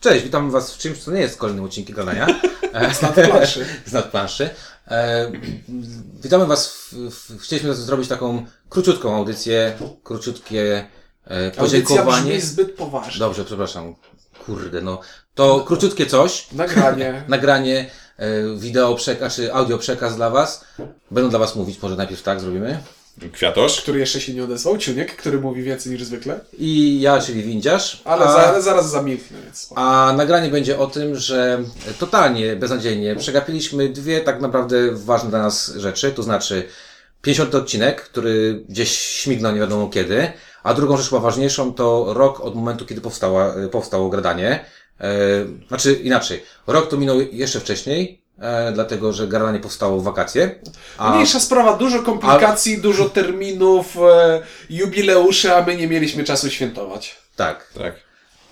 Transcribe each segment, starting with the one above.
Cześć, witam Was w czymś, co nie jest kolejnym odcinkiem gadania. Z nadplanszy. Z nadplanszy. E, witamy Was, w, w, chcieliśmy zrobić taką króciutką audycję, króciutkie e, Audycja podziękowanie. brzmi zbyt poważnie. Dobrze, przepraszam. Kurde, no. To króciutkie coś, Nagranie. nagranie, e, wideo przekaz, czy audio przekaz dla Was. Będą dla Was mówić, może najpierw tak zrobimy. Kwiatosz? który jeszcze się nie odezwał. Ciuniek, który mówi więcej niż zwykle. I ja, czyli Windziarz. Ale a- za, zaraz zamilknę, więc. A nagranie będzie o tym, że totalnie beznadziejnie przegapiliśmy dwie tak naprawdę ważne dla nas rzeczy, to znaczy 50 odcinek, który gdzieś śmignął nie wiadomo kiedy, a drugą rzecz chyba ważniejszą to rok od momentu, kiedy powstała, powstało gradanie. E, znaczy inaczej, rok to minął jeszcze wcześniej, e, dlatego że gradanie powstało w wakacje. A, Mniejsza sprawa, dużo komplikacji, dużo terminów, e, jubileusze, a my nie mieliśmy czasu świętować. tak. Tak.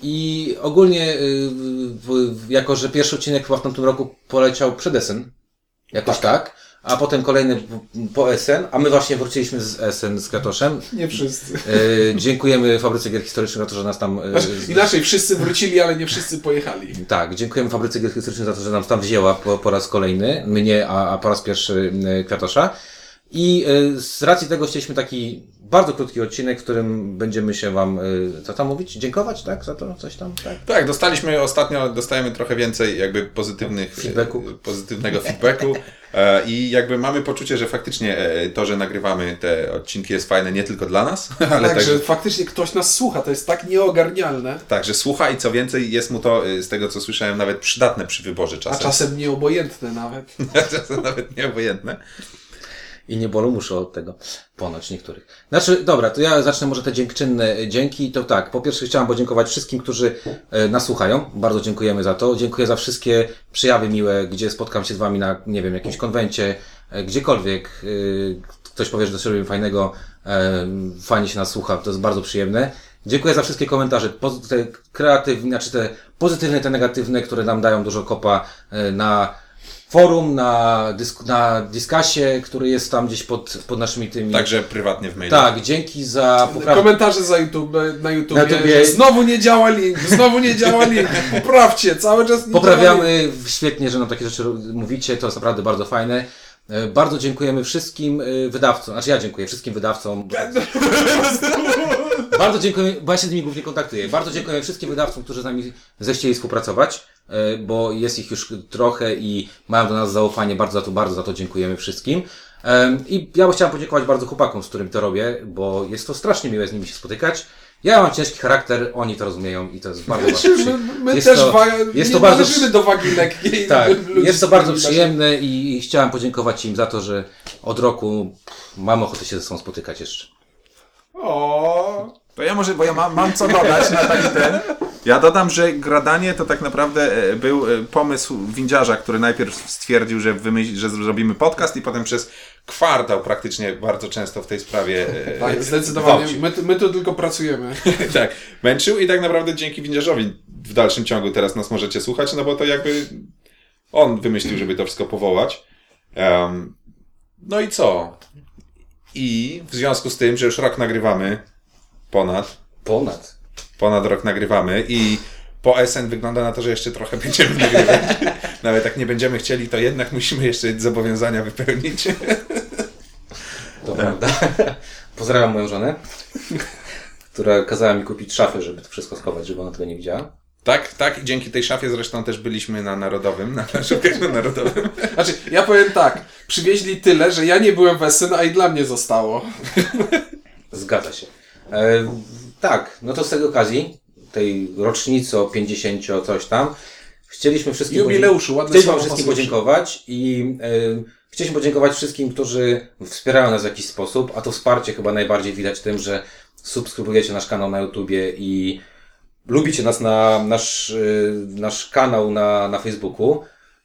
I ogólnie, y, w- jako że pierwszy odcinek chyba w tamtym roku poleciał przed SN, jakoś tak, a potem kolejny po SN, a my właśnie wróciliśmy z SN z Kratoszem. Nie wszyscy. Y, dziękujemy Fabryce Gier Historycznych za to, że nas tam... y, Znaczy, inaczej, wszyscy wrócili, ale nie wszyscy pojechali. Tak, dziękujemy Fabryce Gier Historycznych za to, że nam tam wzięła po, po raz kolejny, mnie, a, a po raz pierwszy y, Kwiatosza. I y, z racji tego chcieliśmy taki bardzo krótki odcinek, w którym będziemy się Wam, y, co tam mówić? Dziękować, tak? Za to? Coś tam? Tak? Tak, dostaliśmy ostatnio, dostajemy trochę więcej jakby pozytywnych Feedbacku. e, pozytywnego feedbacku e, i jakby mamy poczucie, że faktycznie e, to, że nagrywamy te odcinki jest fajne nie tylko dla nas, ale tak, także że faktycznie ktoś nas słucha, to jest tak nieogarnialne, tak, że słucha i co więcej jest mu to e, z tego co słyszałem nawet przydatne przy wyborze a czasem. czasem nieobojętne nawet. czasem nawet nieobojętne. I nie bolą muszę od tego. Ponoć niektórych. Znaczy, dobra, to ja zacznę może te dziękczynne dzięki. To tak, po pierwsze chciałem podziękować wszystkim, którzy e, nas słuchają. Bardzo dziękujemy za to. Dziękuję za wszystkie przyjawy miłe, gdzie spotkam się z Wami na, nie wiem, jakimś konwencie, e, gdziekolwiek. E, ktoś powie, że coś robimy fajnego, e, fajnie się nas słucha, to jest bardzo przyjemne. Dziękuję za wszystkie komentarze, te kreatywne, znaczy te pozytywne, te negatywne, które nam dają dużo kopa e, na forum, na, dysk, na Discasie, który jest tam gdzieś pod, pod naszymi tymi. Także prywatnie w mailu. Tak, dzięki za poprawę. Komentarze za YouTube, na YouTube, Na YouTubie. znowu nie działa link, znowu nie działa link, poprawcie, cały czas nie. Poprawiamy, świetnie, że nam takie rzeczy mówicie, to jest naprawdę bardzo fajne. E, Bardzo dziękujemy wszystkim e, wydawcom, znaczy ja dziękuję wszystkim wydawcom. Bardzo dziękuję, bo ja się z nimi głównie kontaktuję. Bardzo dziękuję wszystkim wydawcom, którzy z nami zechcieli współpracować, bo jest ich już trochę i mają do nas zaufanie. Bardzo za to, bardzo za to dziękujemy wszystkim. I ja chciałem podziękować bardzo chłopakom, z którymi to robię, bo jest to strasznie miłe z nimi się spotykać. Ja mam ciężki charakter, oni to rozumieją i to jest bardzo, bardzo My, my Jest też to- wa- jest nie to bardzo do wagi lekkiej. Tak, jest to bardzo przyjemne i i chciałem podziękować im za to, że od roku mam ochotę się ze sobą spotykać jeszcze. O, To ja może, bo ja mam, mam co dodać na taki ten. Ja dodam, że gradanie to tak naprawdę e, był e, pomysł windziarza, który najpierw stwierdził, że, wymyśl, że zrobimy podcast i potem przez kwartał praktycznie bardzo często w tej sprawie e, tak, zdecydowanie. My, tu- my tu tylko pracujemy. tak, męczył i tak naprawdę dzięki windziarzowi w dalszym ciągu teraz nas możecie słuchać, no bo to jakby on wymyślił, żeby to wszystko powołać. Em, no i co? I w związku z tym, że już rok nagrywamy, ponad, Ponad. Ponad rok nagrywamy i po SN wygląda na to, że jeszcze trochę będziemy nagrywać. Nawet jak nie będziemy chcieli, to jednak musimy jeszcze zobowiązania wypełnić. To prawda. Pozdrawiam moją żonę, która kazała mi kupić szafę, żeby to wszystko schować, żeby ona tego nie widziała. Tak, tak i dzięki tej szafie zresztą też byliśmy na Narodowym, na Szopierzu Narodowym. Znaczy, ja powiem tak, przywieźli tyle, że ja nie byłem wesel, a i dla mnie zostało. Zgadza się. E, tak, no to z tej okazji, tej rocznicy o 50 coś tam, chcieliśmy wszystkim, Jubileuszu, ładne chcieliśmy słowo wszystkim podziękować i e, chcieliśmy podziękować wszystkim, którzy wspierają nas w jakiś sposób, a to wsparcie chyba najbardziej widać tym, że subskrybujecie nasz kanał na YouTubie i lubicie nas na nasz, y, nasz kanał na, na Facebooku.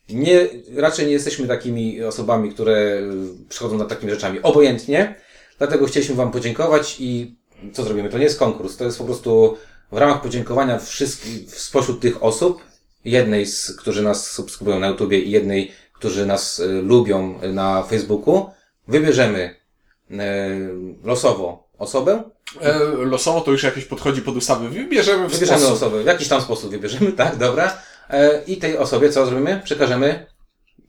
Nie, raczej nie jesteśmy takimi osobami, które y, przychodzą nad takimi rzeczami obojętnie, dlatego chcieliśmy Wam podziękować i co zrobimy? To nie jest konkurs, to jest po prostu w ramach podziękowania wszystkich, spośród tych osób, jednej z, którzy nas subskrybują na YouTubie i jednej, którzy nas y, lubią na Facebooku, wybierzemy y, losowo osobę, E, losowo to już jakieś podchodzi pod ustawy. Wybierzemy w Wybierzemy sposób. osobę, w jakiś tam sposób wybierzemy, tak, dobra. E, I tej osobie co zrobimy? Przekażemy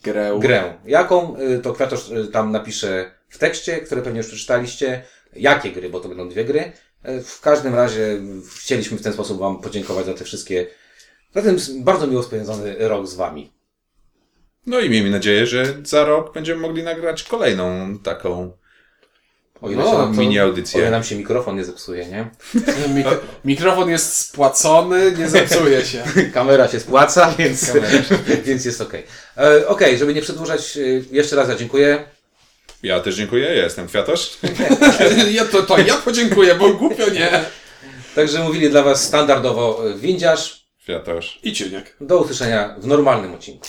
Grę. grę. Jaką y, to kwiatosz y, tam napisze w tekście, które pewnie już przeczytaliście. Jakie gry, bo to będą dwie gry. E, W każdym razie chcieliśmy w ten sposób Wam podziękować za te wszystkie, za ten bardzo miło spędzony rok z Wami. No i miejmy nadzieję, że za rok będziemy mogli nagrać kolejną taką O ile, No, się nam, mini o ile audycję. nam się mikrofon nie zepsuje, nie? Mik mikrofon jest spłacony, nie zepsuje się. Kamera się spłaca, więc, Kamera więc jest okej. E, Okej, żeby nie przedłużać, y, jeszcze raz ja dziękuję. Ja też dziękuję, ja jestem Kwiatosz. Ja to, to ja podziękuję, bo głupio nie. Także mówili dla Was standardowo y, windziarz. Kwiatosz. I ciuniek. Do usłyszenia w normalnym odcinku.